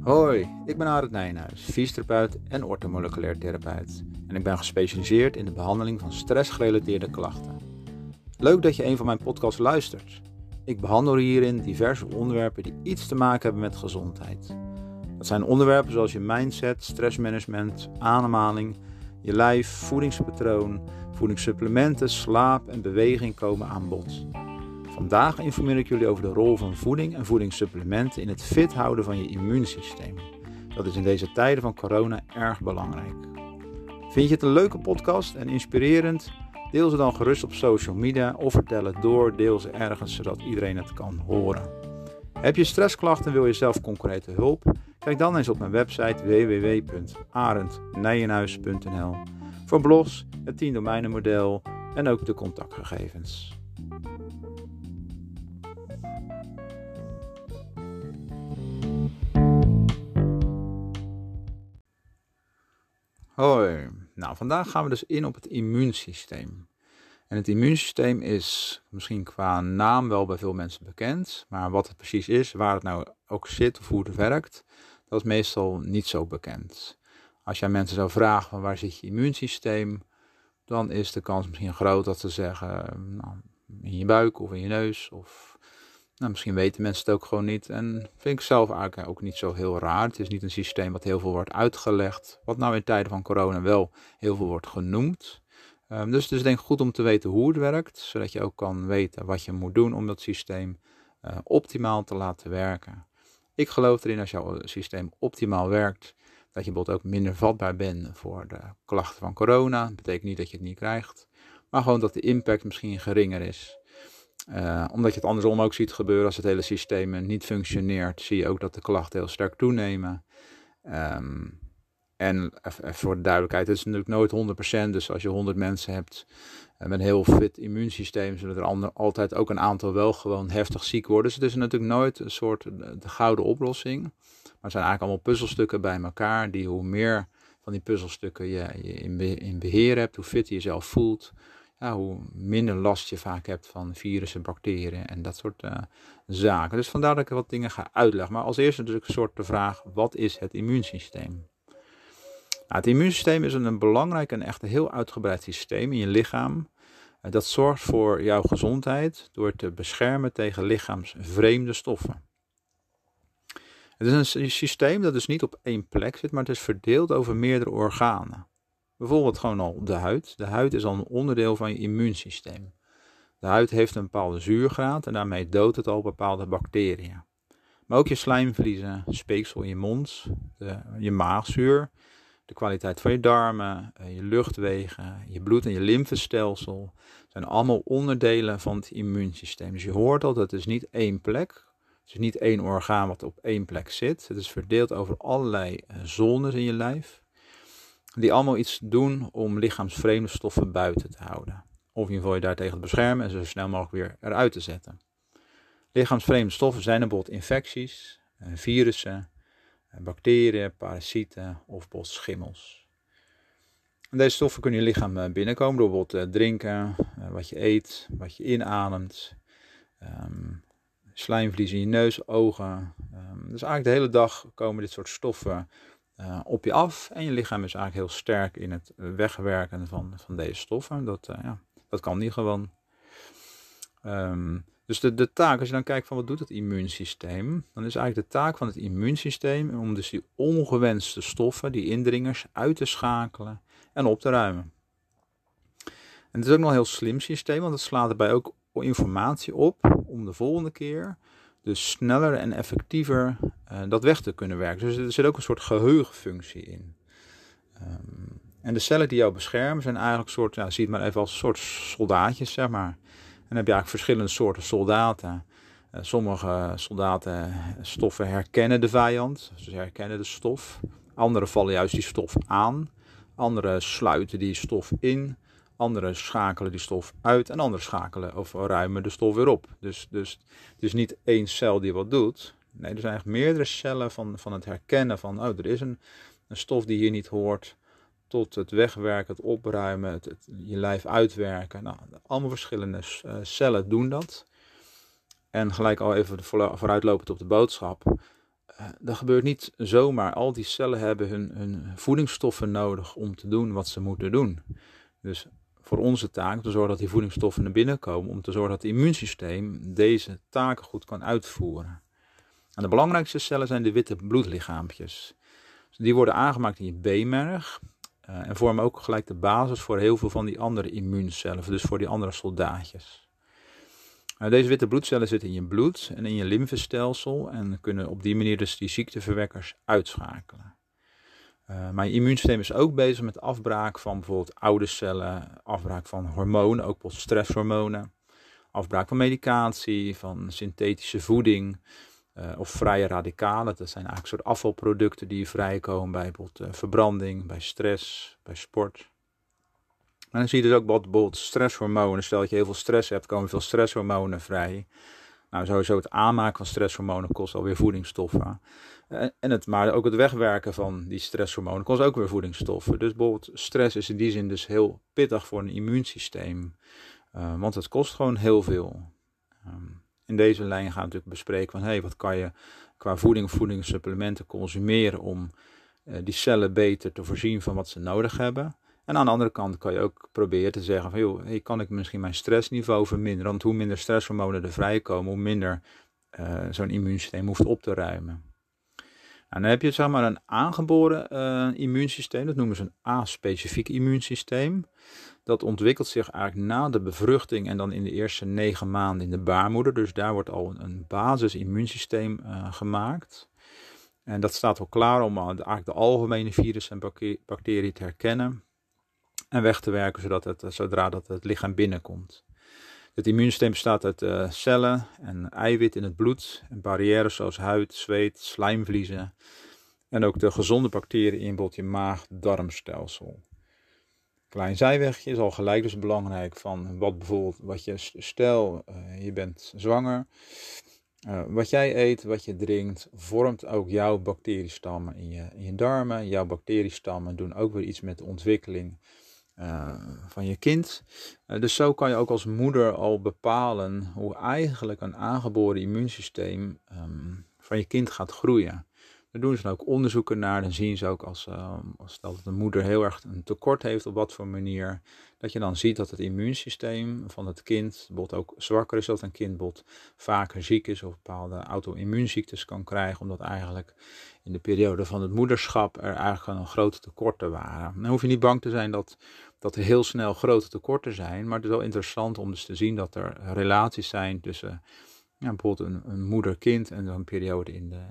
Hoi, ik ben Arend Nijnhuis, fysiotherapeut en orthomoleculair therapeut. En ik ben gespecialiseerd in de behandeling van stressgerelateerde klachten. Leuk dat je een van mijn podcasts luistert. Ik behandel hierin diverse onderwerpen die iets te maken hebben met gezondheid. Dat zijn onderwerpen zoals je mindset, stressmanagement, ademhaling, je lijf, voedingspatroon, voedingssupplementen, slaap en beweging komen aan bod. Vandaag informeer ik jullie over de rol van voeding en voedingssupplementen in het fit houden van je immuunsysteem. Dat is in deze tijden van corona erg belangrijk. Vind je het een leuke podcast en inspirerend? Deel ze dan gerust op social media of vertel het door, deel ze ergens zodat iedereen het kan horen. Heb je stressklachten en wil je zelf concrete hulp? Kijk dan eens op mijn website www.arendnijenhuis.nl voor blogs, het 10 domeinenmodel en ook de contactgegevens. Hoi, nou vandaag gaan we dus in op het immuunsysteem. En het immuunsysteem is misschien qua naam wel bij veel mensen bekend, maar wat het precies is, waar het nou ook zit of hoe het werkt, dat is meestal niet zo bekend. Als jij mensen zou vragen van waar zit je immuunsysteem, dan is de kans misschien groot dat ze zeggen nou, in je buik of in je neus of nou, misschien weten mensen het ook gewoon niet. En vind ik zelf eigenlijk ook niet zo heel raar. Het is niet een systeem wat heel veel wordt uitgelegd. Wat nou in tijden van corona wel heel veel wordt genoemd. Um, dus het is denk ik goed om te weten hoe het werkt. Zodat je ook kan weten wat je moet doen om dat systeem uh, optimaal te laten werken. Ik geloof erin als jouw systeem optimaal werkt. Dat je bijvoorbeeld ook minder vatbaar bent voor de klachten van corona. Dat betekent niet dat je het niet krijgt. Maar gewoon dat de impact misschien geringer is. Uh, omdat je het andersom ook ziet gebeuren als het hele systeem niet functioneert, zie je ook dat de klachten heel sterk toenemen. Um, en voor de duidelijkheid, het is natuurlijk nooit 100%. Dus als je 100 mensen hebt met een heel fit immuunsysteem, zullen er altijd ook een aantal wel gewoon heftig ziek worden. Dus het is natuurlijk nooit een soort de gouden oplossing. Maar het zijn eigenlijk allemaal puzzelstukken bij elkaar, die hoe meer van die puzzelstukken je, je in, beheer hebt, hoe fit je jezelf voelt, hoe minder last je vaak hebt van virussen, bacteriën en dat soort uh, zaken. Dus vandaar dat ik wat dingen ga uitleggen. Maar als eerste dus een soort de vraag, wat is het immuunsysteem? Nou, het immuunsysteem is een, belangrijk en echt heel uitgebreid systeem in je lichaam. Uh, dat zorgt voor jouw gezondheid door te beschermen tegen lichaamsvreemde stoffen. Het is een systeem dat dus niet op één plek zit, maar het is verdeeld over meerdere organen. Bijvoorbeeld gewoon al de huid. De huid is al een onderdeel van je immuunsysteem. De huid heeft een bepaalde zuurgraad en daarmee doodt het al bepaalde bacteriën. Maar ook je slijmvliezen, speeksel in je mond, de, je maagzuur, de kwaliteit van je darmen, eh, je luchtwegen, je bloed- en je lymfestelsel zijn allemaal onderdelen van het immuunsysteem. Dus je hoort al, dat is niet één plek. Het is niet één orgaan wat op één plek zit. Het is verdeeld over allerlei eh, zones in je lijf die allemaal iets doen om lichaamsvreemde stoffen buiten te houden. Of in ieder geval je daartegen te beschermen en zo snel mogelijk weer eruit te zetten. Lichaamsvreemde stoffen zijn bijvoorbeeld infecties, eh, virussen, eh, bacteriën, parasieten of bijvoorbeeld schimmels. Deze stoffen kunnen je lichaam eh, binnenkomen door bijvoorbeeld drinken, wat je eet, wat je inademt, um, slijmvlies in je neus, ogen. Um, dus eigenlijk de hele dag komen dit soort stoffen uh, op je af. En je lichaam is eigenlijk heel sterk in het wegwerken van, van deze stoffen. Dat, uh, ja, dat kan niet gewoon. Um, dus de, de taak, als je dan kijkt van wat doet het immuunsysteem, dan is eigenlijk de taak van het immuunsysteem om dus die ongewenste stoffen, die indringers, uit te schakelen en op te ruimen. En het is ook nog een heel slim systeem, want het slaat erbij ook informatie op om de volgende keer dus sneller en effectiever uh, dat weg te kunnen werken. Dus er zit ook een soort geheugenfunctie in. Um, en de cellen die jou beschermen zijn eigenlijk soort, ja, zie het maar even als soort soldaatjes, zeg maar. En dan heb je eigenlijk verschillende soorten soldaten. Uh, sommige soldaten stoffen herkennen de vijand, ze herkennen de stof. Andere vallen juist die stof aan. Andere sluiten die stof in. Anderen schakelen die stof uit en anderen schakelen of ruimen de stof weer op. Dus, dus het is niet één cel die wat doet. Nee, er zijn eigenlijk meerdere cellen van, van het herkennen van, oh, er is een, een stof die hier niet hoort, tot het wegwerken, het opruimen, het, je lijf uitwerken. Nou, allemaal verschillende uh, cellen doen dat. En gelijk al even vooruitlopend op de boodschap. dat gebeurt niet zomaar. Al die cellen hebben hun, hun voedingsstoffen nodig om te doen wat ze moeten doen. Dus voor onze taak te zorgen dat die voedingsstoffen naar binnen komen, om te zorgen dat het immuunsysteem deze taken goed kan uitvoeren. En de belangrijkste cellen zijn de witte bloedlichaampjes. Dus die worden aangemaakt in je beenmerg uh, en vormen ook gelijk de basis voor heel veel van die andere immuuncellen, dus voor die andere soldaatjes. Uh, deze witte bloedcellen zitten in je bloed en in je lymfestelsel en kunnen op die manier dus die ziekteverwekkers uitschakelen. Maar je immuunsysteem is ook bezig met afbraak van bijvoorbeeld oude cellen, afbraak van hormonen, ook bijvoorbeeld stresshormonen, afbraak van medicatie, van synthetische voeding uh, of vrije radicalen. Dat zijn eigenlijk soort afvalproducten die vrijkomen bij bijvoorbeeld uh, verbranding, bij stress, bij sport. En dan zie je dus ook bijvoorbeeld stresshormonen. Stel dat je heel veel stress hebt, komen veel stresshormonen vrij. Nou, sowieso het aanmaken van stresshormonen kost alweer voedingsstoffen. Eh, en het, maar ook het wegwerken van die stresshormonen kost ook weer voedingsstoffen. Dus bijvoorbeeld stress is in die zin dus heel pittig voor een immuunsysteem. Uh, want het kost gewoon heel veel. Um, in deze lijn gaan we natuurlijk bespreken van hey, wat kan je qua voeding, voedingssupplementen consumeren om uh, die cellen beter te voorzien van wat ze nodig hebben. En aan de andere kant kan je ook proberen te zeggen van joh, hey, kan ik misschien mijn stressniveau verminderen? Want hoe minder stresshormonen er vrijkomen, hoe minder uh, zo'n immuunsysteem hoeft op te ruimen. En dan heb je zeg maar een aangeboren uh, immuunsysteem, dat noemen ze een A-specifiek immuunsysteem. Dat ontwikkelt zich eigenlijk na de bevruchting en dan in de eerste negen maanden in de baarmoeder. Dus daar wordt al een basis-immuunsysteem uh, gemaakt. En dat staat al klaar om eigenlijk de algemene virussen en bacteriën te herkennen en weg te werken, zodat het, zodra dat het lichaam binnenkomt. Het immuunsysteem bestaat uit uh, cellen en eiwit in het bloed, en barrières zoals huid, zweet, slijmvliezen en ook de gezonde bacteriën in je maag-darmstelsel. Klein zijwegje is al gelijk dus belangrijk van wat bijvoorbeeld, wat je, stel uh, je bent zwanger, wat jij eet, wat je drinkt, vormt ook jouw bacteriestammen in je, in je darmen. Jouw bacteriestammen doen ook weer iets met de ontwikkeling uh, van je kind. Uh, dus zo kan je ook als moeder al bepalen hoe eigenlijk een aangeboren immuunsysteem um, van je kind gaat groeien. Daar doen ze dan ook onderzoeken naar. Dan zien ze ook als, uh, als dat een moeder heel erg een tekort heeft op wat voor manier. Dat je dan ziet dat het immuunsysteem van het kind bijvoorbeeld ook zwakker is. Dat een kind bijvoorbeeld vaker ziek is of bepaalde auto-immuunziektes kan krijgen. Omdat eigenlijk in de periode van het moederschap er eigenlijk een grote tekorten waren. Dan hoef je niet bang te zijn dat, dat er heel snel grote tekorten zijn. Maar het is wel interessant om dus te zien dat er relaties zijn tussen ja, bijvoorbeeld een, een moeder-kind en een periode in de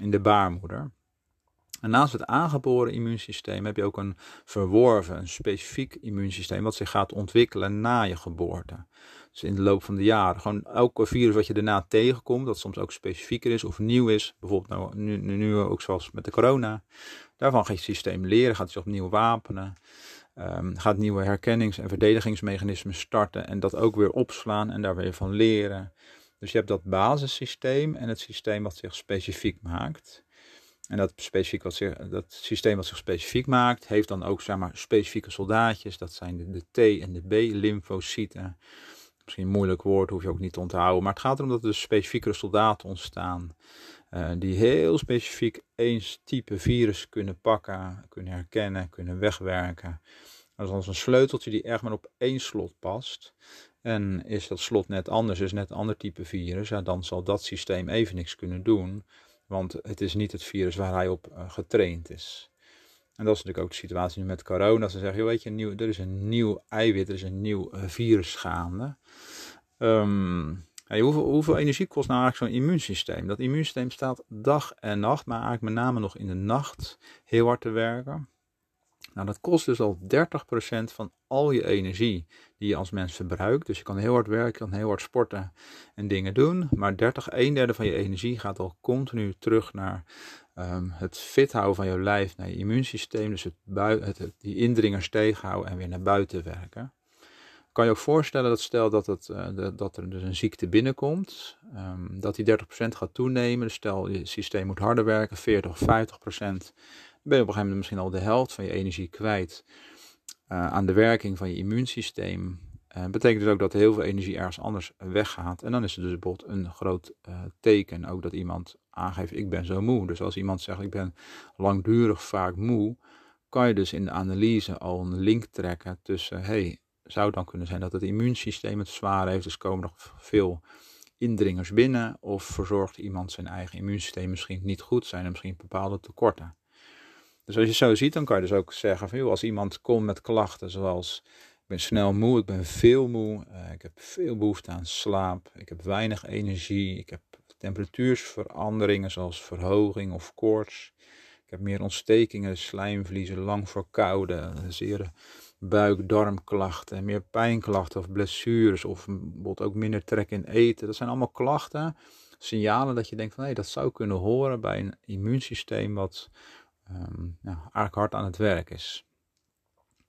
in de baarmoeder. En naast het aangeboren immuunsysteem heb je ook een verworven, een specifiek immuunsysteem wat zich gaat ontwikkelen na je geboorte. Dus in de loop van de jaren. Gewoon elke virus wat je daarna tegenkomt, dat soms ook specifieker is of nieuw is. Bijvoorbeeld nou, nu, nu ook zoals met de corona. Daarvan gaat je systeem leren, gaat zich opnieuw wapenen. Um, gaat nieuwe herkennings- en verdedigingsmechanismen starten en dat ook weer opslaan en daar weer van leren. Dus je hebt dat basissysteem en het systeem wat zich specifiek maakt. En dat, specifiek wat zich, dat systeem wat zich specifiek maakt, heeft dan ook zeg maar, specifieke soldaatjes. Dat zijn de, de T en de B-lymfocyten. Misschien een moeilijk woord, hoef je ook niet te onthouden. Maar het gaat erom dat er dus specifiekere soldaten ontstaan. Uh, die heel specifiek eens type virus kunnen pakken, kunnen herkennen, kunnen wegwerken. Dat is als een sleuteltje die echt maar op één slot past. En is dat slot net anders, is net een ander type virus, dan zal dat systeem even niks kunnen doen. Want het is niet het virus waar hij op uh, getraind is. En dat is natuurlijk ook de situatie nu met corona. Ze zeggen, weet je, nieuw, er is een nieuw eiwit, er is een nieuw uh, virus gaande. Hoeveel, hoeveel, energie kost nou eigenlijk zo'n immuunsysteem? Dat immuunsysteem staat dag en nacht, maar eigenlijk met name nog in de nacht heel hard te werken. Nou, dat kost dus al 30% van al je energie die je als mens verbruikt. Dus je kan heel hard werken, kan heel hard sporten en dingen doen. Maar 30, een derde van je energie gaat al continu terug naar um, het fit houden van je lijf, naar je immuunsysteem. Dus het, het, die indringers tegenhouden en weer naar buiten werken. Kan je ook voorstellen dat stel dat, het, de, dat er dus een ziekte binnenkomt, um, dat die 30% gaat toenemen. Dus stel je systeem moet harder werken, 40 of 50% ben je op een gegeven moment misschien al de helft van je energie kwijt uh, aan de werking van je immuunsysteem. Uh, betekent dus ook dat heel veel energie ergens anders weggaat. En dan is het dus bijvoorbeeld een groot uh, teken. Ook dat iemand aangeeft, ik ben zo moe. Dus als iemand zegt, ik ben langdurig vaak moe, kan je dus in de analyse al een link trekken tussen, hey, zou het dan kunnen zijn dat het immuunsysteem het zwaar heeft, dus komen nog veel indringers binnen, of verzorgt iemand zijn eigen immuunsysteem misschien niet goed, zijn er misschien bepaalde tekorten. Dus als je zo ziet, dan kan je dus ook zeggen van, joh, als iemand komt met klachten zoals, ik ben snel moe, ik ben veel moe, uh, ik heb veel behoefte aan slaap, ik heb weinig energie, ik heb temperatuursveranderingen zoals verhoging of koorts, ik heb meer ontstekingen, slijmvliezen, lang verkouden, zeer buik-darmklachten, meer pijnklachten of blessures of bijvoorbeeld ook minder trek in eten. Dat zijn allemaal klachten, signalen dat je denkt van hé, dat zou kunnen horen bij een immuunsysteem wat um, ja, hard aan het werk is.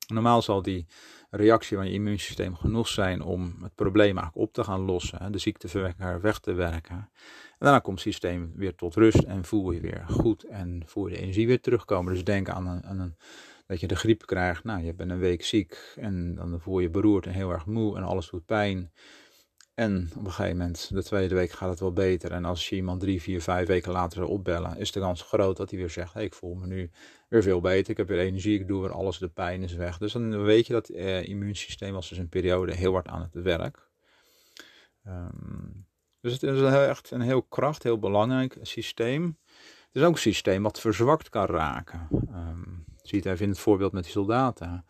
Normaal zal die reactie van je immuunsysteem genoeg zijn om het probleem eigenlijk op te gaan lossen, de ziekteverwekker weg te werken. En daarna komt het systeem weer tot rust en voel je weer goed en voel je de energie weer terugkomen. Dus denk aan een, aan een dat je de griep krijgt. Nou, je bent een week ziek en dan voel je beroerd en heel erg moe en alles doet pijn. En op een gegeven moment, de tweede week gaat het wel beter. En als je iemand drie, vier, vijf weken later zou opbellen, is de kans groot dat hij weer zegt: hey, ik voel me nu weer veel beter. Ik heb weer energie, ik doe weer alles, de pijn is weg. Dus dan weet je dat het eh, immuunsysteem was dus een periode heel hard aan het werk. Um, dus het is echt een heel kracht, heel belangrijk systeem. Het is ook een systeem wat verzwakt kan raken. Um, zie het even in het voorbeeld met die soldaten.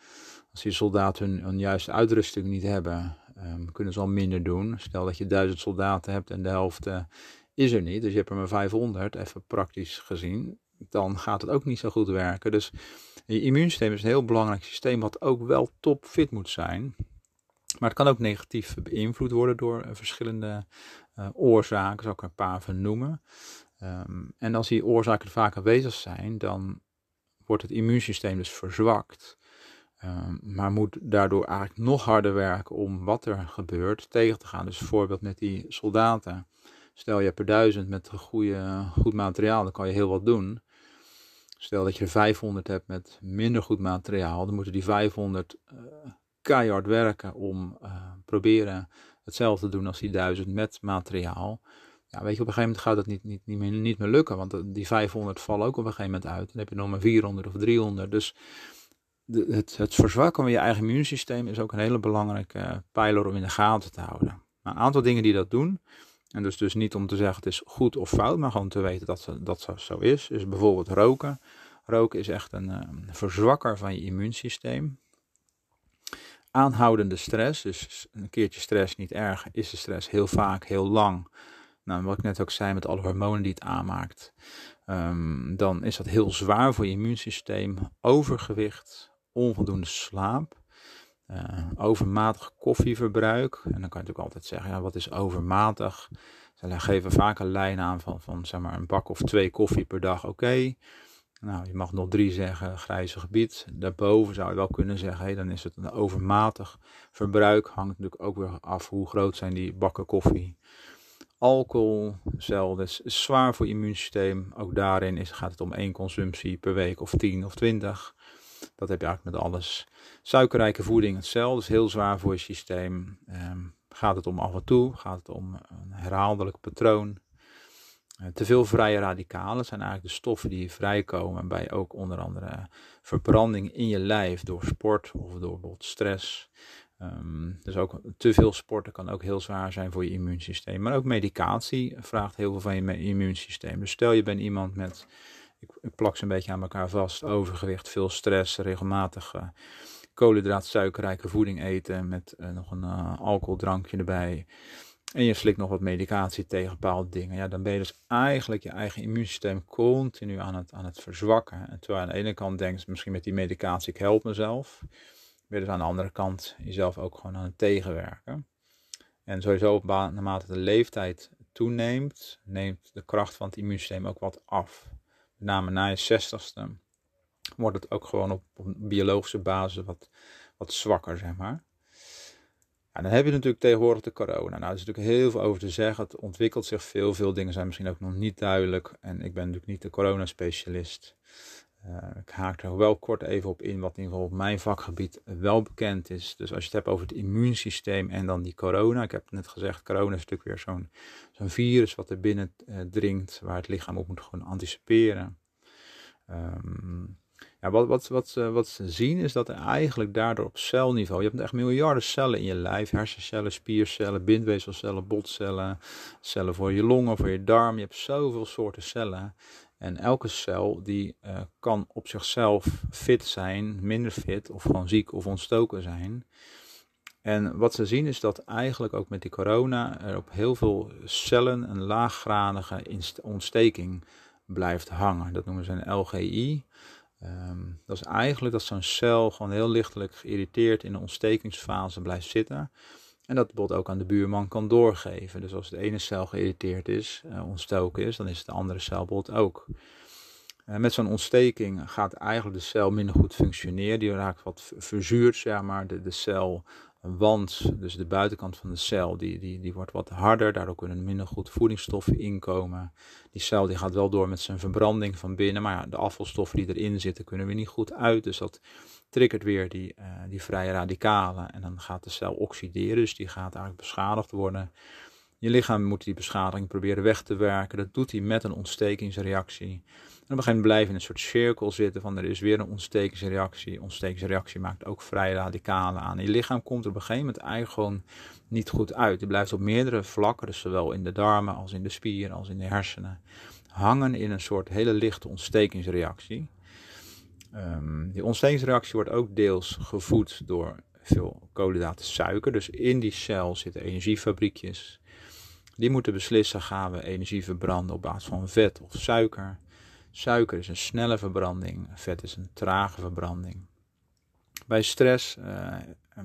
Als die soldaten hun, juiste uitrusting niet hebben, um, kunnen ze al minder doen. Stel dat je duizend soldaten hebt en de helft uh, is er niet, dus je hebt er maar 500, even praktisch gezien, dan gaat het ook niet zo goed werken. Dus je immuunsysteem is een heel belangrijk systeem wat ook wel topfit moet zijn. Maar het kan ook negatief beïnvloed worden door uh, verschillende uh, oorzaken, zou ik er een paar van noemen. Um, en als die oorzaken vaak aanwezig zijn, dan wordt het immuunsysteem dus verzwakt. Um, maar moet daardoor eigenlijk nog harder werken om wat er gebeurt tegen te gaan. Dus bijvoorbeeld met die soldaten. Stel je hebt er duizend met goede, goed materiaal, dan kan je heel wat doen. Stel dat je er 500 hebt met minder goed materiaal, dan moeten die 500 uh, eh, keihard werken om uh, proberen hetzelfde te doen als die duizend met materiaal ja, weet je, op een gegeven moment gaat het niet, niet, niet, meer, niet meer lukken. Want die 500 vallen ook op een gegeven moment uit. Dan heb je nog maar 400 of 300. Dus het, het verzwakken van je eigen immuunsysteem is ook een hele belangrijke pijler om in de gaten te houden. een aantal dingen die dat doen. En dus, dus niet om te zeggen het is goed of fout, maar gewoon te weten dat dat zo is. Is bijvoorbeeld roken. Roken is echt een, een verzwakker van je immuunsysteem aanhoudende stress, dus een keertje stress niet erg, is de stress heel vaak, heel lang nou, wat ik net ook zei met alle hormonen die het aanmaakt, um, dan is dat heel zwaar voor je immuunsysteem. Overgewicht, onvoldoende slaap, uh, overmatig koffieverbruik. En dan kan je natuurlijk altijd zeggen, ja, wat is overmatig? Ze geven vaak een lijn aan van, van zeg maar een bak of twee koffie per dag, oké. Nou, je mag nog drie zeggen, grijze gebied. Daarboven zou je wel kunnen zeggen, dan is het een overmatig verbruik. Hangt natuurlijk ook weer af hoe groot zijn die bakken koffie alcohol, hetzelfde, is zwaar voor immuunsysteem. Ook daarin is, gaat het om één consumptie per week of 10 of 20. Dat heb je eigenlijk met alles. Suikerrijke voeding hetzelfde, is heel zwaar voor je systeem. Um, gaat het om af en toe, gaat het om een herhaaldelijk patroon. Uh, te veel vrije radicalen zijn eigenlijk de stoffen die vrijkomen bij ook onder andere verbranding in je lijf door sport of door bijvoorbeeld stress. Um, dus ook te veel sporten kan ook heel zwaar zijn voor je immuunsysteem. Maar ook medicatie vraagt heel veel van je immuunsysteem. Dus stel je bent iemand met, ik, plak ze een beetje aan elkaar vast, overgewicht, veel stress, regelmatig uh, koolhydraat, suikerrijke voeding eten met uh, nog een uh, alcoholdrankje erbij. En je slikt nog wat medicatie tegen bepaalde dingen. Ja, dan ben je dus eigenlijk je eigen immuunsysteem continu aan het, aan het verzwakken. En terwijl je aan de ene kant denkt, misschien met die medicatie, ik help mezelf weer dus aan de andere kant jezelf ook gewoon aan het tegenwerken. En sowieso naarmate de leeftijd toeneemt, neemt de kracht van het immuunsysteem ook wat af. Name na je zestigste wordt het ook gewoon op, op biologische basis wat, wat zwakker, zeg maar. En dan heb je natuurlijk tegenwoordig de corona. Nou, er is natuurlijk heel veel over te zeggen. Het ontwikkelt zich veel. Veel dingen zijn misschien ook nog niet duidelijk. En ik ben natuurlijk niet de coronaspecialist. Ik haak er wel kort even op in wat in ieder geval mijn vakgebied wel bekend is. Dus als je het hebt over het immuunsysteem en dan die corona. Ik heb net gezegd, corona is natuurlijk weer zo'n virus wat er binnen dringt, waar het lichaam op moet gewoon anticiperen. Um, ja, wat, wat, wat, wat ze zien is dat er eigenlijk daardoor op celniveau, je hebt echt miljarden cellen in je lijf, hersencellen, spiercellen, bindweefselcellen, botcellen, cellen voor je longen, voor je darm. Je hebt zoveel soorten cellen. En elke cel die uh, kan op zichzelf fit zijn, minder fit of gewoon ziek of ontstoken zijn. En wat ze zien is dat eigenlijk ook met die corona er op heel veel cellen een laaggradige ontsteking blijft hangen. Dat noemen ze een LGI. Um, dat is eigenlijk dat zo'n cel gewoon heel lichtelijk geïrriteerd in de ontstekingsfase blijft zitten. En dat bijvoorbeeld ook aan de buurman kan doorgeven. Dus als de ene cel geïrriteerd is, uh, ontstoken is, dan is de andere cel bijvoorbeeld ook. Uh, met zo'n ontsteking gaat eigenlijk de cel minder goed functioneren. Die raakt wat verzuurd, zeg maar. De, de cel wand, dus de buitenkant van de cel, die, die, die wordt wat harder. Daardoor kunnen minder goed voedingsstoffen inkomen. Die cel die gaat wel door met zijn verbranding van binnen. Maar ja, de afvalstoffen die erin zitten kunnen weer niet goed uit. Dus dat triggert weer die, uh, die vrije radicalen. En dan gaat de cel oxideren. Dus die gaat eigenlijk beschadigd worden. Je lichaam moet die beschadiging proberen weg te werken. Dat doet hij met een ontstekingsreactie op een gegeven moment blijf je in een soort cirkel zitten van er is weer een ontstekingsreactie. Ontstekingsreactie maakt ook vrij radicalen aan. je lichaam komt er op een gegeven moment eigenlijk gewoon niet goed uit. Je blijft op meerdere vlakken, dus zowel in de darmen als in de spieren als in de hersenen, hangen in een soort hele lichte ontstekingsreactie. Um, die ontstekingsreactie wordt ook deels gevoed door veel koolhydraten suiker. Dus in die cel zitten energiefabriekjes. Die moeten beslissen, gaan we energie verbranden op basis van vet of suiker. Suiker is een snelle verbranding, vet is een trage verbranding. Bij stress, uh,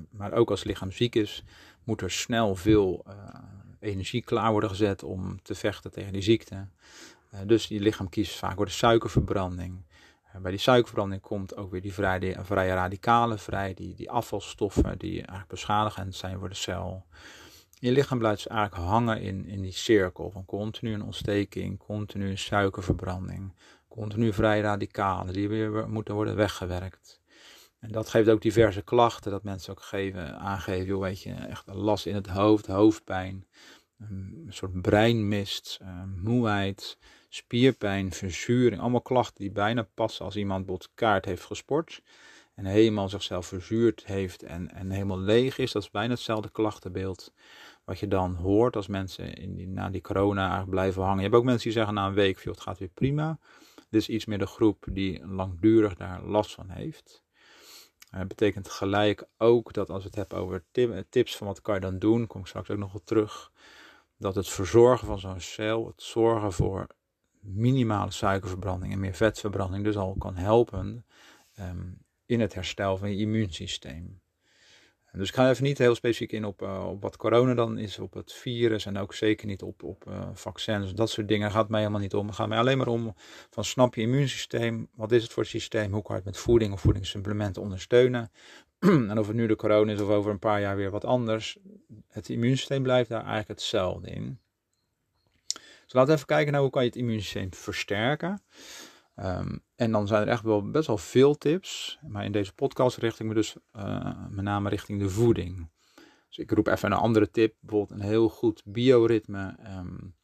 maar ook als het lichaam ziek is, moet er snel veel uh, energie klaar worden gezet om te vechten tegen die ziekte. Uh, dus je lichaam kiest vaak voor de suikerverbranding. bij die suikerverbranding komt ook weer die vrije, vrije radicalen vrij, die, die afvalstoffen die eigenlijk beschadigend zijn voor de cel. Je lichaam blijft dus eigenlijk hangen in, in die cirkel van continu een ontsteking, continu suikerverbranding, continu vrij radicalen die weer moeten worden weggewerkt. En dat geeft ook diverse klachten, dat mensen ook geven, aangeven, joh, weet je, echt last in het hoofd, hoofdpijn, een soort breinmist, uh, moeheid, spierpijn, verzuring. Allemaal klachten die bijna passen als iemand bijvoorbeeld kaart heeft gesport en helemaal zichzelf verzuurd heeft en, en helemaal leeg is. Dat is bijna hetzelfde klachtenbeeld wat je dan hoort als mensen in die, na die corona blijven hangen. Je hebt ook mensen die zeggen na een week, joh, het gaat weer prima. Dit is iets meer de groep die langdurig daar last van heeft. Dat uh, betekent gelijk ook dat als we het hebben over tips van wat kan je dan doen, kom ik straks ook nog wel terug, dat het verzorgen van zo'n cel, het zorgen voor minimale suikerverbranding en meer vetverbranding dus al kan helpen um, in het herstel van je immuunsysteem. Dus ik ga even niet heel specifiek in op, uh, op wat corona dan is, op het virus en ook zeker niet op, op uh, vaccins. Dat soort dingen gaat mij helemaal niet om. Het gaat mij alleen maar om van snap je immuunsysteem, wat is het voor systeem, hoe kan je het met voeding of voedingssupplementen ondersteunen. en of het nu de corona is of over een paar jaar weer wat anders, het immuunsysteem blijft daar eigenlijk hetzelfde in. Dus laten we even kijken naar hoe kan je het immuunsysteem versterken. Um, en dan zijn er echt wel best wel veel tips. Maar in deze podcast richt ik me dus uh, met name richting de voeding. Dus ik roep even een andere tip. Bijvoorbeeld een heel goed bioritme. Um,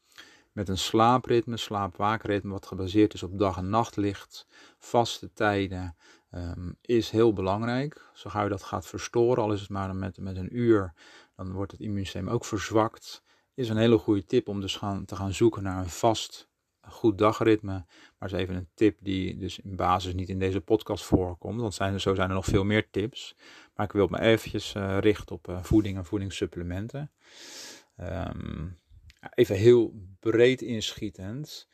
met een slaapritme, slaapwaakritme, wat gebaseerd is op dag- en nachtlicht. Vaste tijden um, is heel belangrijk. Zo gauw je dat gaat verstoren, al is het maar met, met een uur, dan wordt het immuunsysteem ook verzwakt. Is een hele goede tip om dus gaan, te gaan zoeken naar een vast goed dagritme. Maar is even een tip die dus in basis niet in deze podcast voorkomt. Want zijn zo zijn er nog veel meer tips. Maar ik wil me eventjes uh, richten op uh, voeding en voedingssupplementen. Um, even heel breed inschietend.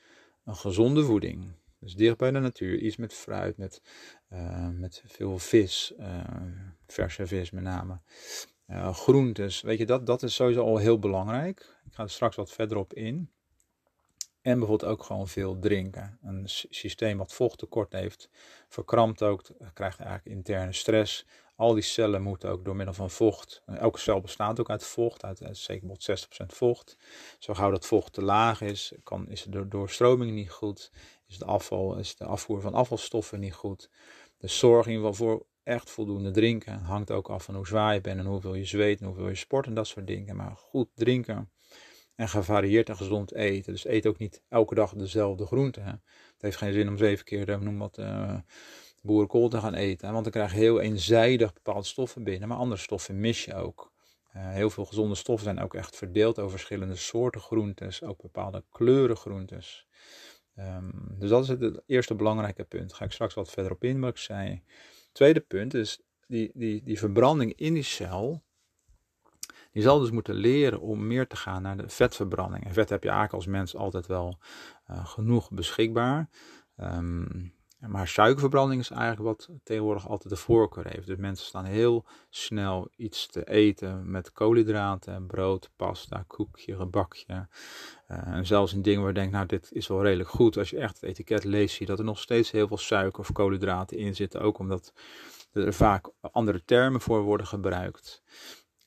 Een gezonde voeding. Dus dicht bij de natuur. Iets met fruit, met, uh, met veel vis. verse vis met name. groentes. Weet je, dat, dat is sowieso al heel belangrijk. Ik ga er straks wat verder op in. En bijvoorbeeld ook gewoon veel drinken. Een systeem wat vochttekort heeft, verkrampt ook, krijgt eigenlijk interne stress. Al die cellen moeten ook door middel van vocht. Elke cel bestaat ook uit vocht, uit, zeker 60% vocht. Zo gauw dat vocht te laag is, kan, is de doorstroming niet goed. is de, afval, is de afvoer van afvalstoffen niet goed. Dus zorg in ieder geval voor echt voldoende drinken. Hangt ook af van hoe zwaar je bent en hoeveel je zweet en hoeveel je sport en dat soort dingen. Maar goed drinken en gevarieerd en gezond eten. Dus eet ook niet elke dag dezelfde groenten. Het heeft geen zin om zeven keer, eh, noem wat, uh, boerenkool te gaan eten. Want dan krijg je heel eenzijdig bepaalde stoffen binnen. Maar andere stoffen mis je ook. Uh, heel veel gezonde stoffen zijn ook echt verdeeld over verschillende soorten groentes. Ook bepaalde kleuren groentes. Um, dus dat is het, eerste belangrijke punt. Daar ga ik straks wat verder op in, wat ik zei. Tweede punt is die, die, die verbranding in die cel. Die zal dus moeten leren om meer te gaan naar de vetverbranding. En vet heb je eigenlijk als mens altijd wel uh, genoeg beschikbaar. Um, maar suikerverbranding is eigenlijk wat tegenwoordig altijd de voorkeur heeft. Dus mensen staan heel snel iets te eten met koolhydraten, brood, pasta, koekje, gebakje. Uh, en zelfs in dingen waar je denkt, nou dit is wel redelijk goed. Als je echt het etiket leest, zie je dat er nog steeds heel veel suiker of koolhydraten in zitten. Ook omdat er vaak andere termen voor worden gebruikt.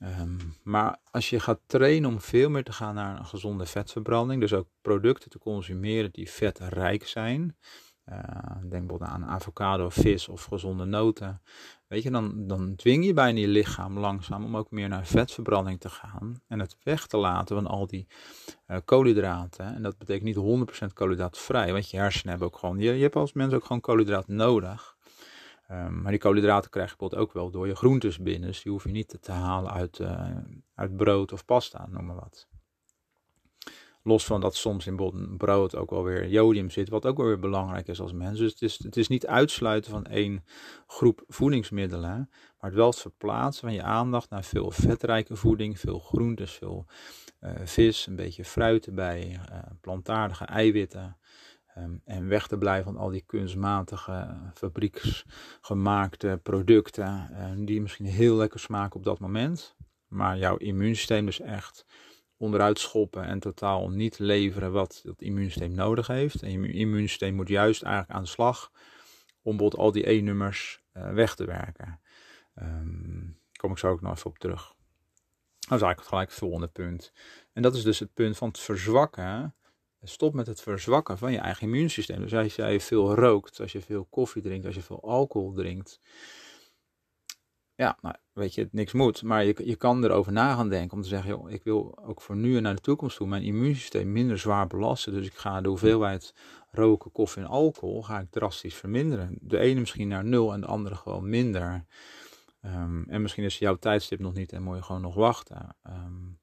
Um, maar als je gaat trainen om veel meer te gaan naar een gezonde vetverbranding, dus ook producten te consumeren die vetrijk zijn, uh, denk bijvoorbeeld aan avocado, vis of gezonde noten. Weet je, dan, dan dwing je bijna je lichaam langzaam om ook meer naar vetverbranding te gaan. En het weg te laten van al die uh, koolhydraten. En dat betekent niet 100% koolhydraatvrij, want je hersenen hebben ook gewoon, je, je hebt als mens ook gewoon koolhydraten nodig. Um, maar die koolhydraten krijg je bijvoorbeeld ook wel door je groentes binnen. Dus die hoef je niet te halen uit, uh, uit brood of pasta, noem maar wat. Los van dat soms in brood ook wel weer jodium zit, wat ook wel weer belangrijk is als mens. Dus het is, het is niet uitsluiten van één groep voedingsmiddelen, maar het wel het verplaatsen van je aandacht naar veel vetrijke voeding, veel groentes, veel uh, vis, een beetje fruit erbij, uh, plantaardige eiwitten. Um, en weg te blijven van al die kunstmatige fabrieksgemaakte producten, uh, die misschien heel lekker smaken op dat moment, maar jouw immuunsysteem dus echt onderuit schoppen en totaal niet leveren wat het immuunsysteem nodig heeft. En je immuunsysteem moet juist eigenlijk aan de slag om bijvoorbeeld al die E-nummers uh, weg te werken. Um, kom ik zo ook nog even op terug. Dat is eigenlijk gelijk het volgende punt. En dat is dus het punt van het verzwakken. Stop met het verzwakken van je eigen immuunsysteem. Dus als jij veel rookt, als je veel koffie drinkt, als je veel alcohol drinkt, ja, nou, weet je, niks moet. Maar je, je kan erover na gaan denken om te zeggen, joh, ik wil ook voor nu en naar de toekomst toe mijn immuunsysteem minder zwaar belasten. Dus ik ga de hoeveelheid roken, koffie en alcohol ga ik drastisch verminderen. De ene misschien naar nul en de andere gewoon minder. Um, en misschien is jouw tijdstip nog niet en moet je gewoon nog wachten. Um,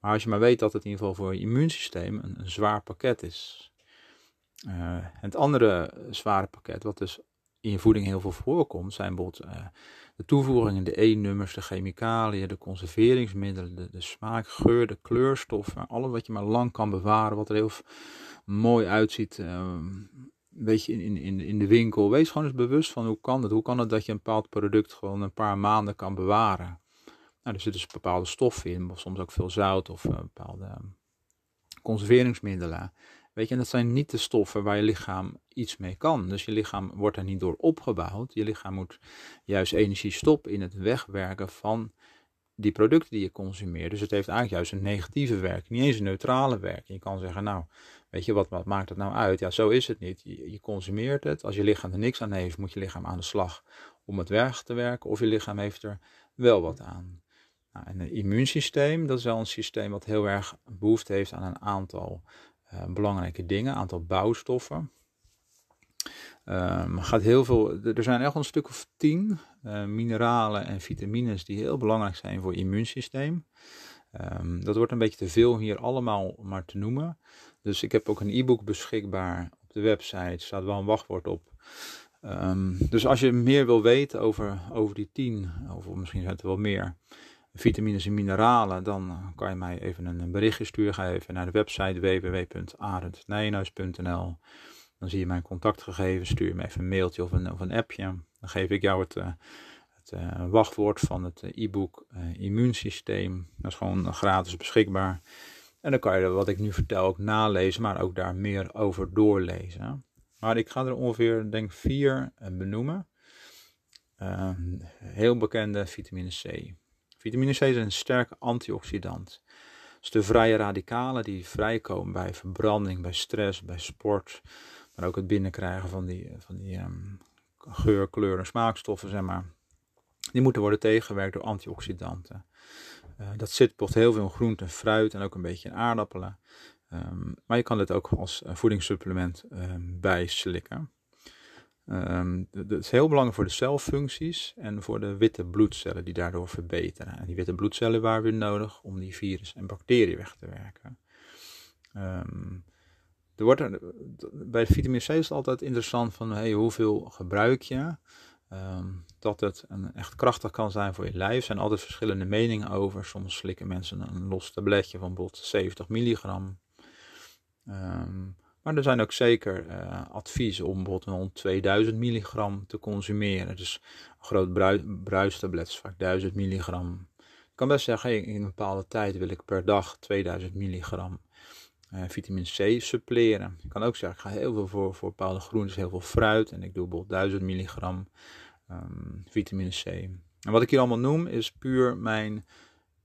maar als je maar weet dat het in ieder geval voor je immuunsysteem een, zwaar pakket is. Uh, het andere zware pakket, wat dus in je voeding heel veel voorkomt, zijn bijvoorbeeld uh, de toevoegingen, de E-nummers, de chemicaliën, de conserveringsmiddelen, de, de, smaak, geur, de kleurstoffen, alles wat je maar lang kan bewaren, wat er heel mooi uitziet. Uh, weet je, in, in, in de winkel. Wees gewoon eens bewust van hoe kan het? Hoe kan het dat je een bepaald product gewoon een paar maanden kan bewaren? Nou, er zitten dus bepaalde stoffen in, soms ook veel zout of uh, bepaalde conserveringsmiddelen. Weet je, en dat zijn niet de stoffen waar je lichaam iets mee kan. Dus je lichaam wordt er niet door opgebouwd. Je lichaam moet juist energie stoppen in het wegwerken van die producten die je consumeert. Dus het heeft eigenlijk juist een negatieve werking, niet eens een neutrale werking. Je kan zeggen, nou, weet je, wat, wat maakt het nou uit? Ja, zo is het niet. Je, je, consumeert het. Als je lichaam er niks aan heeft, moet je lichaam aan de slag om het weg te werken. Of je lichaam heeft er wel wat aan. Nou, en het immuunsysteem, dat is wel een systeem wat heel erg behoefte heeft aan een aantal uh, belangrijke dingen, een aantal bouwstoffen. Um, gaat heel veel, er zijn echt een stuk of tien uh, mineralen en vitamines die heel belangrijk zijn voor je immuunsysteem. Um, dat wordt een beetje te veel hier allemaal maar te noemen. Dus ik heb ook een e-book beschikbaar op de website, staat wel een wachtwoord op. Um, dus als je meer wil weten over, over die tien, of misschien zijn het er wel meer, vitamines en mineralen, dan kan je mij even een berichtje sturen. Ga even naar de website www.arendnijenhuis.nl. Dan zie je mijn contactgegevens. Stuur me even een mailtje of een, of een appje. Dan geef ik jou het, uh, het uh, wachtwoord van het e-book Immuunsysteem. Dat is gewoon gratis beschikbaar. En dan kan je wat ik nu vertel ook nalezen, maar ook daar meer over doorlezen. Maar ik ga er ongeveer, denk vier benoemen. heel bekende vitamine C. Vitamine C is een sterke antioxidant. Dus de vrije radicalen die vrijkomen bij verbranding, bij stress, bij sport, Maar ook het binnenkrijgen van die, van die um, geur, kleur en smaakstoffen, zeg maar. Die moeten worden tegengewerkt door antioxidanten. Uh, dat zit bijvoorbeeld heel veel groente en fruit en ook een beetje in aardappelen. Um, maar je kan dit ook als voedingssupplement um, bijslikken. Um, dat is heel belangrijk voor de celfuncties en voor de witte bloedcellen die daardoor verbeteren. En die witte bloedcellen waren weer nodig om die virus en bacteriën weg te werken. Um, er wordt bij vitamine C is het altijd interessant van hey, hoeveel gebruik je. Um, dat het een, echt krachtig kan zijn voor je lijf. Er zijn altijd verschillende meningen over. Soms slikken mensen een los tabletje van bijvoorbeeld 70 milligram. Um, maar er zijn ook zeker uh, adviezen om bijvoorbeeld 2000 milligram te consumeren. Dus een groot bruistablet is vaak 1000 milligram. Ik kan best zeggen, in een bepaalde tijd wil ik per dag 2000 milligram uh, vitamine C suppleren. Ik kan ook zeggen, ik ga heel veel voor, voor bepaalde groentes, heel veel fruit. En ik doe bijvoorbeeld 1000 milligram um, vitamine C. En wat ik hier allemaal noem is puur mijn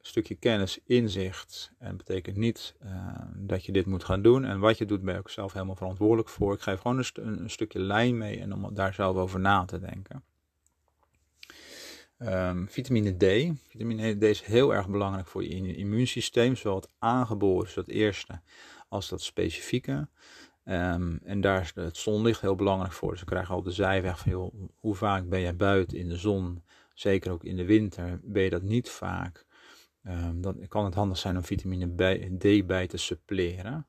stukje kennis, inzicht. En betekent niet uh, dat je dit moet gaan doen. En wat je doet, ben je ook zelf helemaal verantwoordelijk voor. Ik geef gewoon een, een, stukje lijn mee en om daar zelf over na te denken. Um, vitamine D. Vitamine D is heel erg belangrijk voor je immuunsysteem, zowel het aangeboren, dus dat eerste, als dat specifieke. Um, en daar is het zonlicht heel belangrijk voor. Dus we krijgen al de zijweg van, joh, hoe vaak ben jij buiten in de zon? Zeker ook in de winter ben je dat niet vaak. Um, dan kan het handig zijn om vitamine D bij te suppleren.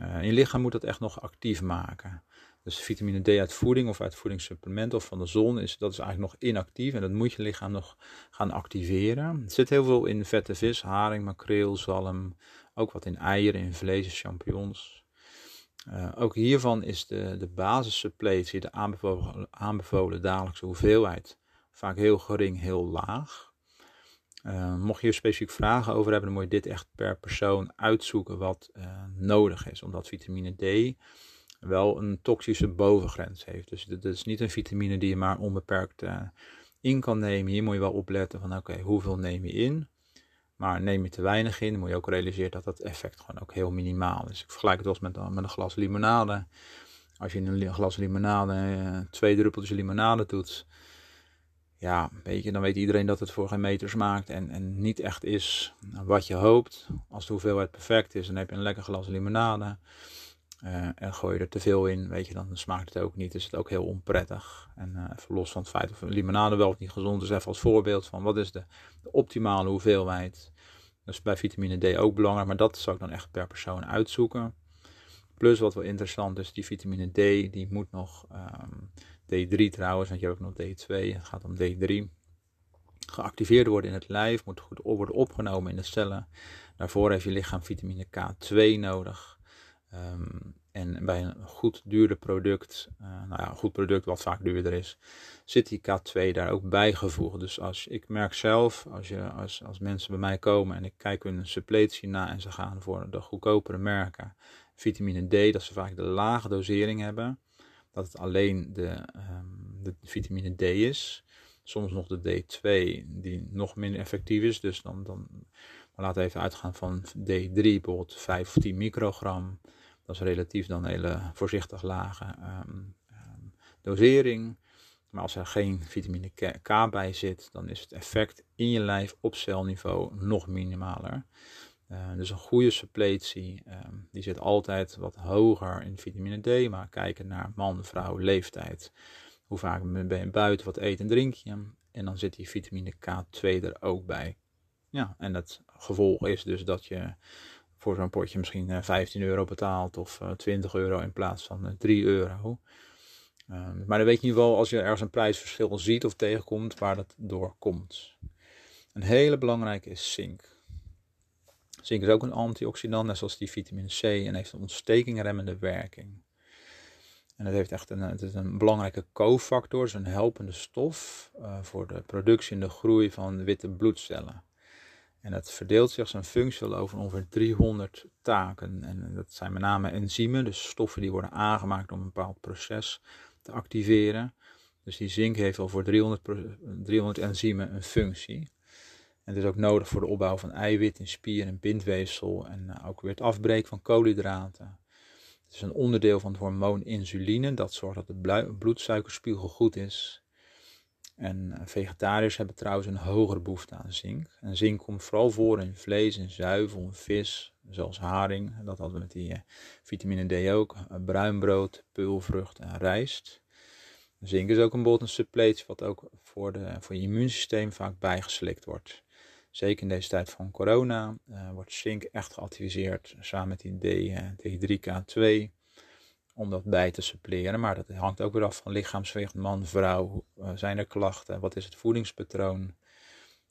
Uh, je lichaam moet dat echt nog actief maken. Dus vitamine D uit voeding of uit voedingssupplement of van de zon, is, dat is eigenlijk nog inactief en dat moet je lichaam nog gaan activeren. Er zit heel veel in vette vis, haring, makreel, zalm, ook wat in eieren, in vlees, champignons. Uh, ook hiervan is de, de basissuppletie, de aanbevolen, aanbevolen dagelijkse hoeveelheid, vaak heel gering, heel laag. Uh, mocht je er specifiek vragen over hebben, dan moet je dit echt per persoon uitzoeken wat uh, nodig is. Omdat vitamine D wel een toxische bovengrens heeft. Dus dit is niet een vitamine die je maar onbeperkt uh, in kan nemen. Hier moet je wel opletten van oké, hoeveel neem je in? Maar neem je te weinig in, dan moet je ook realiseren dat dat effect gewoon ook heel minimaal is. Ik vergelijk het wel eens met, met een glas limonade. Als je in een glas limonade twee druppeltjes limonade doet, ja, weet je, dan weet iedereen dat het voor geen meter smaakt en, en niet echt is wat je hoopt. Als de hoeveelheid perfect is, dan heb je een lekker glas limonade. Uh, en gooi je er te veel in, weet je, dan smaakt het ook niet. Is het ook heel onprettig. En uh, even los van het feit of limonade wel of niet gezond is, even als voorbeeld van wat is de, de optimale hoeveelheid. Dat is bij vitamine D ook belangrijk, maar dat zou ik dan echt per persoon uitzoeken. Plus wat wel interessant is, die vitamine D die moet nog um, D3 trouwens, want je hebt ook nog D2, het gaat om D3. Geactiveerd worden in het lijf, moet goed worden opgenomen in de cellen. Daarvoor heeft je lichaam vitamine K2 nodig. Um, en bij een goed duurder product, uh, nou ja, een goed product wat vaak duurder is, zit die K2 daar ook bijgevoegd. Dus als ik merk zelf, als, je, als, als mensen bij mij komen en ik kijk hun suppletie na en ze gaan voor de goedkopere merken, vitamine D, dat ze vaak de lage dosering hebben dat het alleen de, um, de vitamine D is. Soms nog de D2 die nog minder effectief is. Dus dan, dan maar laten we even uitgaan van D3, bijvoorbeeld 5 of 10 microgram. Dat is relatief dan een hele voorzichtig lage um, um, dosering. Maar als er geen vitamine K bij zit, dan is het effect in je lijf op celniveau nog minimaler. Uh, dus een goede suppletie, um, die zit altijd wat hoger in vitamine D. Maar kijken naar man, vrouw, leeftijd. Hoe vaak ben je buiten, wat eet en drink je. En dan zit die vitamine K2 er ook bij. Ja, en het gevolg is dus dat je voor zo'n potje misschien 15 eh, euro betaalt of 20 eh, euro in plaats van 3 euro. Um, maar dan weet je ieder geval als je ergens een prijsverschil ziet of tegenkomt waar dat door komt. Een hele belangrijke is zink. Zink is ook een antioxidant, net zoals die vitamine C, en heeft een ontstekingremmende werking. En het heeft echt een, het is een belangrijke cofactor, is een helpende stof uh, voor de productie en de groei van witte bloedcellen. En het verdeelt zich zijn functie over ongeveer 300 taken. En dat zijn met name enzymen, dus stoffen die worden aangemaakt om een bepaald proces te activeren. Dus die zink heeft al voor 300, 300 enzymen een functie het is ook nodig voor de opbouw van eiwit in spier en bindweefsel en uh, ook weer het afbreken van koolhydraten. Het is een onderdeel van het hormoon insuline. Dat zorgt dat de bloedsuikerspiegel goed is. En eh, vegetariërs hebben trouwens een hogere behoefte aan zink. En zink komt vooral voor in vlees en zuivel vis, zoals haring. Dat hadden we met die eh, vitamine D ook. Bruinbrood, peulvrucht en rijst. Zink is ook een een suppletie wat ook voor, de, voor je immuunsysteem vaak bijgeslikt wordt. Zeker in deze tijd van corona wordt zink echt geadviseerd samen met die D, D3K2 om dat bij te suppleren. Maar dat hangt ook weer af van lichaamsgewicht, man, vrouw. Uh, zijn er klachten? Wat is het voedingspatroon?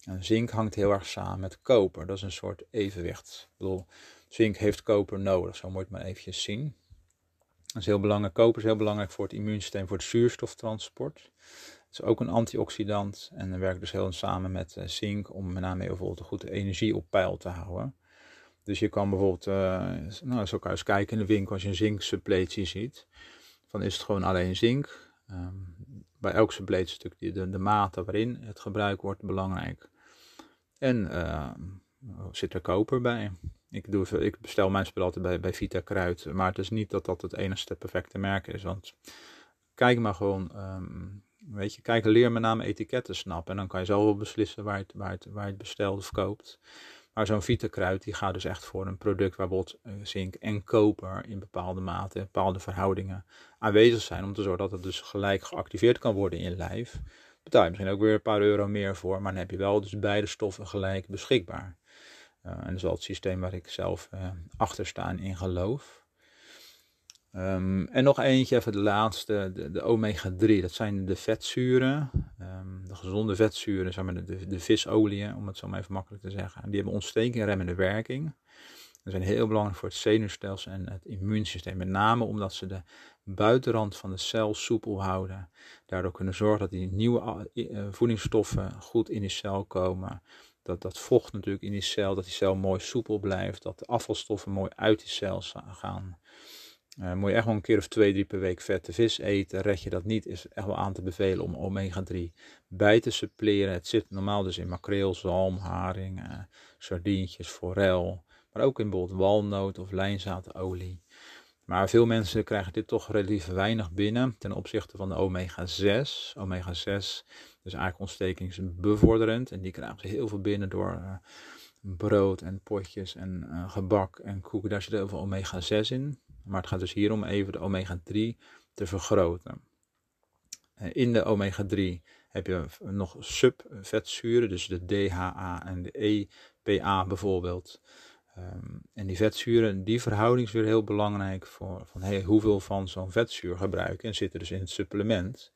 En zink hangt heel erg samen met koper. Dat is een soort evenwicht. Ik bedoel, zink heeft koper nodig. Zo moet je het maar eventjes zien. Dat is heel belangrijk. Koper is heel belangrijk voor het immuunsysteem, voor het zuurstoftransport. Het is ook een antioxidant en dan werkt dus heel samen met uh, zink om met name bijvoorbeeld een goede energie op peil te houden. Dus je kan bijvoorbeeld, uh, nou, zo kan eens kijken in de winkel als je een zinksuppletie ziet. Van is het gewoon alleen zink? Um, bij elk suppletie is natuurlijk de, de mate waarin het gebruikt wordt belangrijk. En uh, zit er koper bij. Ik, doe, ik bestel mijn spul altijd bij, bij Vita Kruid. Maar het is niet dat dat het enige perfecte merk is. Want kijk maar gewoon, um, weet je, kijk, leer met name etiketten snappen. En dan kan je zelf wel beslissen waar je het, waar het, bestelt of koopt. Maar zo'n Vitakruid die gaat dus echt voor een product waar bijvoorbeeld eh, zink en koper in bepaalde mate, bepaalde verhoudingen aanwezig zijn. Om te zorgen dat het dus gelijk geactiveerd kan worden in lijf. Betaal je misschien ook weer een paar euro meer voor, maar dan heb je wel dus beide stoffen gelijk beschikbaar. Uh, en dat is wel het systeem waar ik zelf uh, achter sta en in geloof. Um, en nog eentje, even de laatste, de, de omega-3. Dat zijn de vetzuren, um, de gezonde vetzuren, zeg maar de, visolieën, om het zo maar even makkelijk te zeggen. Die hebben ontstekingremmende werking. Die zijn heel belangrijk voor het zenuwstelsel en het immuunsysteem. Met name omdat ze de buitenrand van de cel soepel houden. Daardoor kunnen zorgen dat die nieuwe uh, voedingsstoffen goed in die cel komen. Dat, dat vocht natuurlijk in die cel, dat die cel mooi soepel blijft. Dat de afvalstoffen mooi uit die cel gaan. Uh, moet je echt wel een keer of twee, drie per week vette vis eten. Red je dat niet, is echt wel aan te bevelen om omega-3 bij te suppleren. Het zit normaal dus in makreel, zalm, haring, uh, sardientjes, forel. Maar ook in bijvoorbeeld walnoot of lijnzaadolie. Maar veel mensen krijgen dit toch relatief weinig binnen ten opzichte van de omega-6. Omega-6 is eigenlijk ontstekingsbevorderend. En die krijgen ze heel veel binnen door uh, brood en potjes en gebak en koeken. Daar zit heel veel omega-6 in. Maar het gaat dus hier om even de omega-3 te vergroten. Eh, in de omega-3 heb je nog subvetzuren, dus de DHA en de EPA bijvoorbeeld. Um, en die vetzuren, die verhouding is weer heel belangrijk voor van, hey, hoeveel van zo'n vetzuur gebruiken en zitten dus in het supplement.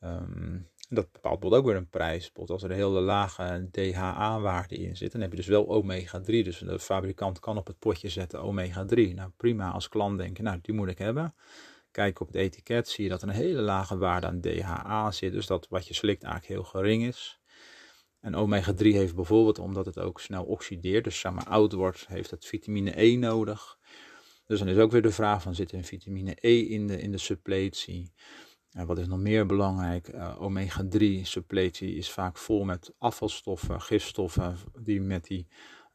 Um, dat bepaalt bijvoorbeeld ook weer een prijs. Bijvoorbeeld als er een hele lage DHA-waarde in zit, dan heb je dus wel omega-3. Dus de fabrikant kan op het potje zetten omega-3. Nou prima, als klant denken, nou die moet ik hebben. Kijk op het etiket, zie je dat er een hele lage waarde aan DHA zit. Dus dat wat je slikt eigenlijk heel gering is. En omega-3 heeft bijvoorbeeld, omdat het ook snel oxideert, dus samen oud wordt, heeft het vitamine E nodig. Dus dan is ook weer de vraag van, zit er vitamine E in de, in de suppletie? Wat is nog meer belangrijk? Uh, Omega-3 suppletie is vaak vol met afvalstoffen, gifstoffen die met die,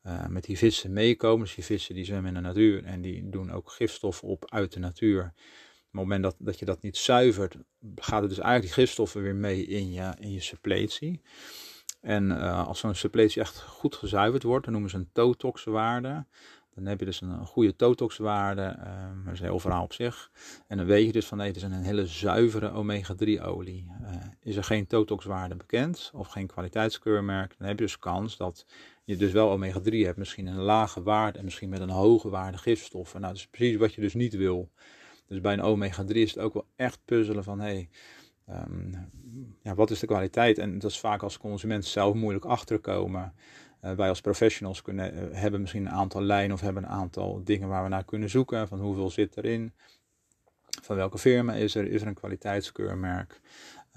uh, met die vissen meekomen. Dus die vissen die zwemmen in de natuur en die doen ook gifstoffen op uit de natuur. Op het moment dat, dat je dat niet zuivert, gaat het dus eigenlijk die gifstoffen weer mee in je, in je suppletie. En uh, als zo'n suppletie echt goed gezuiverd wordt, dan noemen ze een totoxwaarde. Dan heb je dus een, goede totoxwaarde, uh, dat is een heel verhaal op zich. En dan weet je dus van nee, het is een hele zuivere omega-3 olie. Uh, is er geen totoxwaarde bekend of geen kwaliteitskeurmerk, dan heb je dus kans dat je dus wel omega-3 hebt, misschien een lage waarde en misschien met een hoge waarde gifstoffen. Nou, dat is precies wat je dus niet wil. Dus bij een omega-3 is het ook wel echt puzzelen van hey, um, ja, wat is de kwaliteit? En dat is vaak als consument zelf moeilijk achterkomen. Uh, wij als professionals kunnen, uh, hebben misschien een aantal lijnen of hebben een aantal dingen waar we naar kunnen zoeken. Van hoeveel zit erin? Van welke firma is er? Is er een kwaliteitskeurmerk?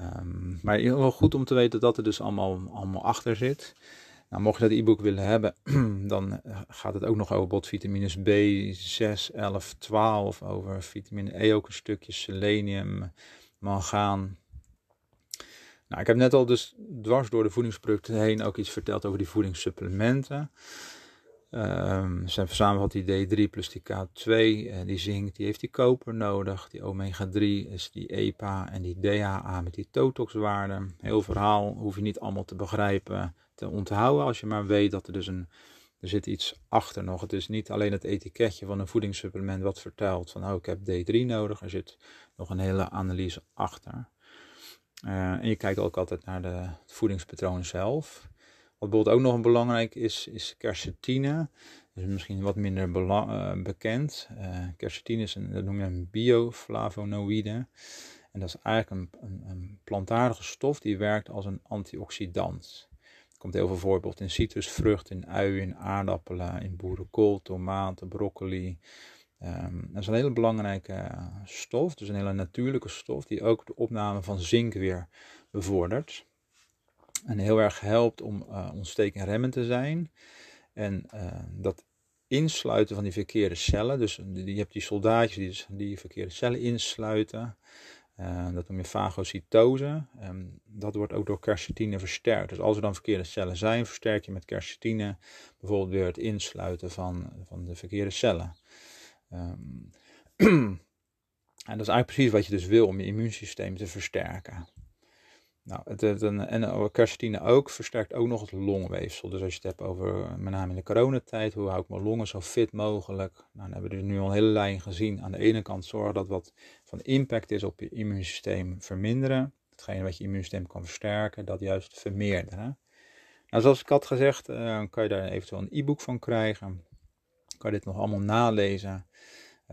Um, maar heel goed om te weten dat er dus allemaal, allemaal achter zit. Nou, mocht je dat e-book willen hebben, dan eh, gaat het ook nog over botvitamines B6, 11, 12, over vitamine E ook een stukje, selenium, mangaan, nou, ik heb net al dus dwars door de voedingsproducten heen ook iets verteld over die voedingssupplementen. Um, zijn verzameld die D3 plus die K2, uh, die zink, die heeft die koper nodig. Die omega 3 is die EPA en die DHA met die totoxwaarde. Heel verhaal hoef je niet allemaal te begrijpen, te onthouden als je maar weet dat er dus een, er zit iets achter nog. Het is niet alleen het etiketje van een voedingssupplement wat vertelt van oh ik heb D3 nodig. Er zit nog een hele analyse achter. Uh, en je kijkt ook altijd naar de, het voedingspatroon zelf. Wat bijvoorbeeld ook nog belangrijk is, is quercetine. Dat is misschien wat minder uh, bekend. Uh, quercetine is een, dat noem je een bioflavonoïde. En dat is eigenlijk een, een, een, plantaardige stof die werkt als een antioxidant. Er komt heel veel voorbeeld in citrusvruchten, in uien, in aardappelen, in boerenkool, tomaten, broccoli. Um, dat is een hele belangrijke stof, dus een hele natuurlijke stof die ook de opname van zink weer bevordert. En heel erg helpt om uh, ontsteking remmen te zijn. En uh, dat insluiten van die verkeerde cellen. Dus je hebt die soldaatjes die dus die verkeerde cellen insluiten. Dat noem je fagocytose. Um, dat wordt ook door quercetine versterkt. Dus als er dan verkeerde cellen zijn, versterk je met quercetine bijvoorbeeld weer het insluiten van, van de verkeerde cellen. Um, en dat is eigenlijk precies wat je dus wil om je immuunsysteem te versterken. Nou, het, het, en quercetine ook versterkt ook nog het longweefsel. Dus als je het hebt over, met name in de coronatijd, hoe hou ik mijn longen zo fit mogelijk? Nou, dan hebben we dus nu al een hele lijn gezien. Aan de ene kant zorgen dat wat van impact is op je immuunsysteem verminderen. Hetgene wat je immuunsysteem kan versterken, dat juist vermeerderen. Nou, zoals ik had gezegd, uh, kan je daar eventueel een e-book van krijgen. Kan je dit nog allemaal nalezen.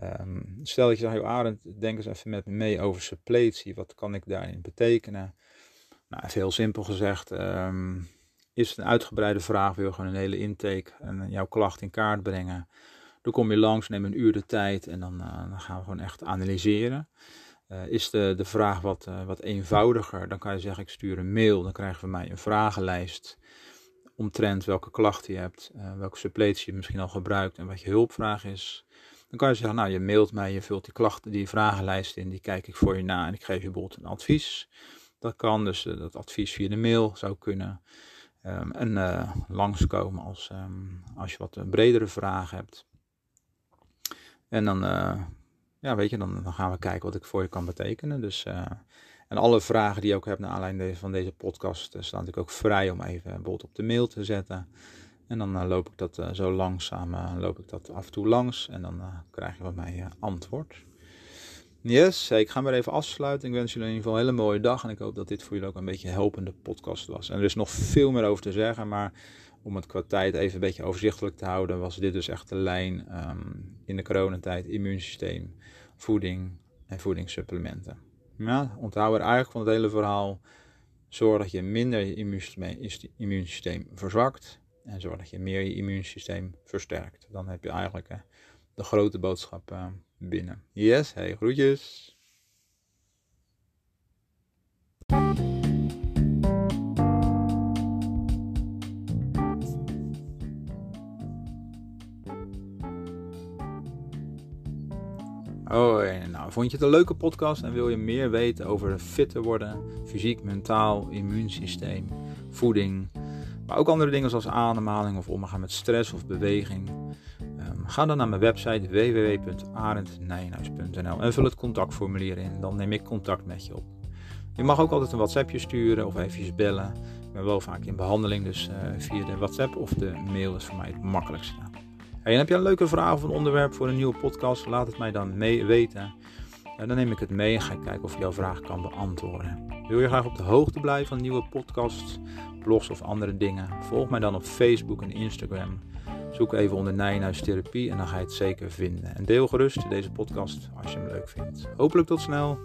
Um, stel dat je zegt, Arend, denk eens even met me mee over suppletie. Wat kan ik daarin betekenen? Nou, even heel simpel gezegd, um, is het een uitgebreide vraag, wil je gewoon een hele intake en jouw klacht in kaart brengen. Dan kom je langs, neem een uur de tijd en dan, uh, dan gaan we gewoon echt analyseren. Uh, is de, de vraag wat, uh, wat eenvoudiger, dan kan je zeggen ik stuur een mail, dan krijg je van mij een vragenlijst omtrent welke klachten je hebt, welke suppletie je misschien al gebruikt en wat je hulpvraag is. Dan kan je zeggen, nou je mailt mij, je vult die klachten, die vragenlijst in, die kijk ik voor je na en ik geef je bijvoorbeeld een advies. Dat kan, dus uh, dat advies via de mail zou kunnen. Um, en uh, langskomen als, um, als je wat eh, bredere vragen hebt. En dan, ja, weet je, dan, dan gaan we kijken wat ik voor je kan betekenen. Dus, en alle vragen die je ook hebt naar aanleiding van deze podcast, staan natuurlijk ook vrij om even bijvoorbeeld op de mail te zetten. En dan loop ik dat zo langzaam, loop ik dat af en toe langs en dan krijg je van mij antwoord. Yes, ik ga maar even afsluiten. Ik wens jullie in ieder geval een hele mooie dag. En ik hoop dat dit voor jullie ook een beetje helpende podcast was. En er is nog veel meer over te zeggen. Maar om het qua tijd even een beetje overzichtelijk te houden, was dit dus echt de lijn um, in de coronatijd: immuunsysteem, voeding en voedingssupplementen. Ja, onthoud er eigenlijk van het hele verhaal. Zorg dat je minder je immuunsysteem verzwakt. En zorg dat je meer je immuunsysteem versterkt. Dan heb je eigenlijk de grote boodschap. Uh, binnen. Yes, hey, groetjes. Hoi, nou, vond je het een leuke podcast en wil je meer weten over fitter worden, fysiek, mentaal, immuunsysteem, voeding, maar ook andere dingen zoals ademhaling of omgaan met stress of beweging? Ga dan naar mijn website www.arendnijenhuis.nl en vul het contactformulier in. Dan neem ik contact met je op. Je mag ook altijd een WhatsAppje sturen of even bellen. Ik ben wel vaak in behandeling, dus uh, via de WhatsApp of de mail is voor mij het makkelijkste. En heb je een leuke vraag of een onderwerp voor een nieuwe podcast? Laat het mij dan mee weten. En dan neem ik het mee en ga ik kijken of ik jouw vraag kan beantwoorden. Wil je graag op de hoogte blijven van nieuwe podcasts, blogs of andere dingen? Volg mij dan op Facebook en Instagram. Zoek even onder Nijenhuis Therapie en dan ga je het zeker vinden. En deel gerust deze podcast als je hem leuk vindt. Hopelijk tot snel.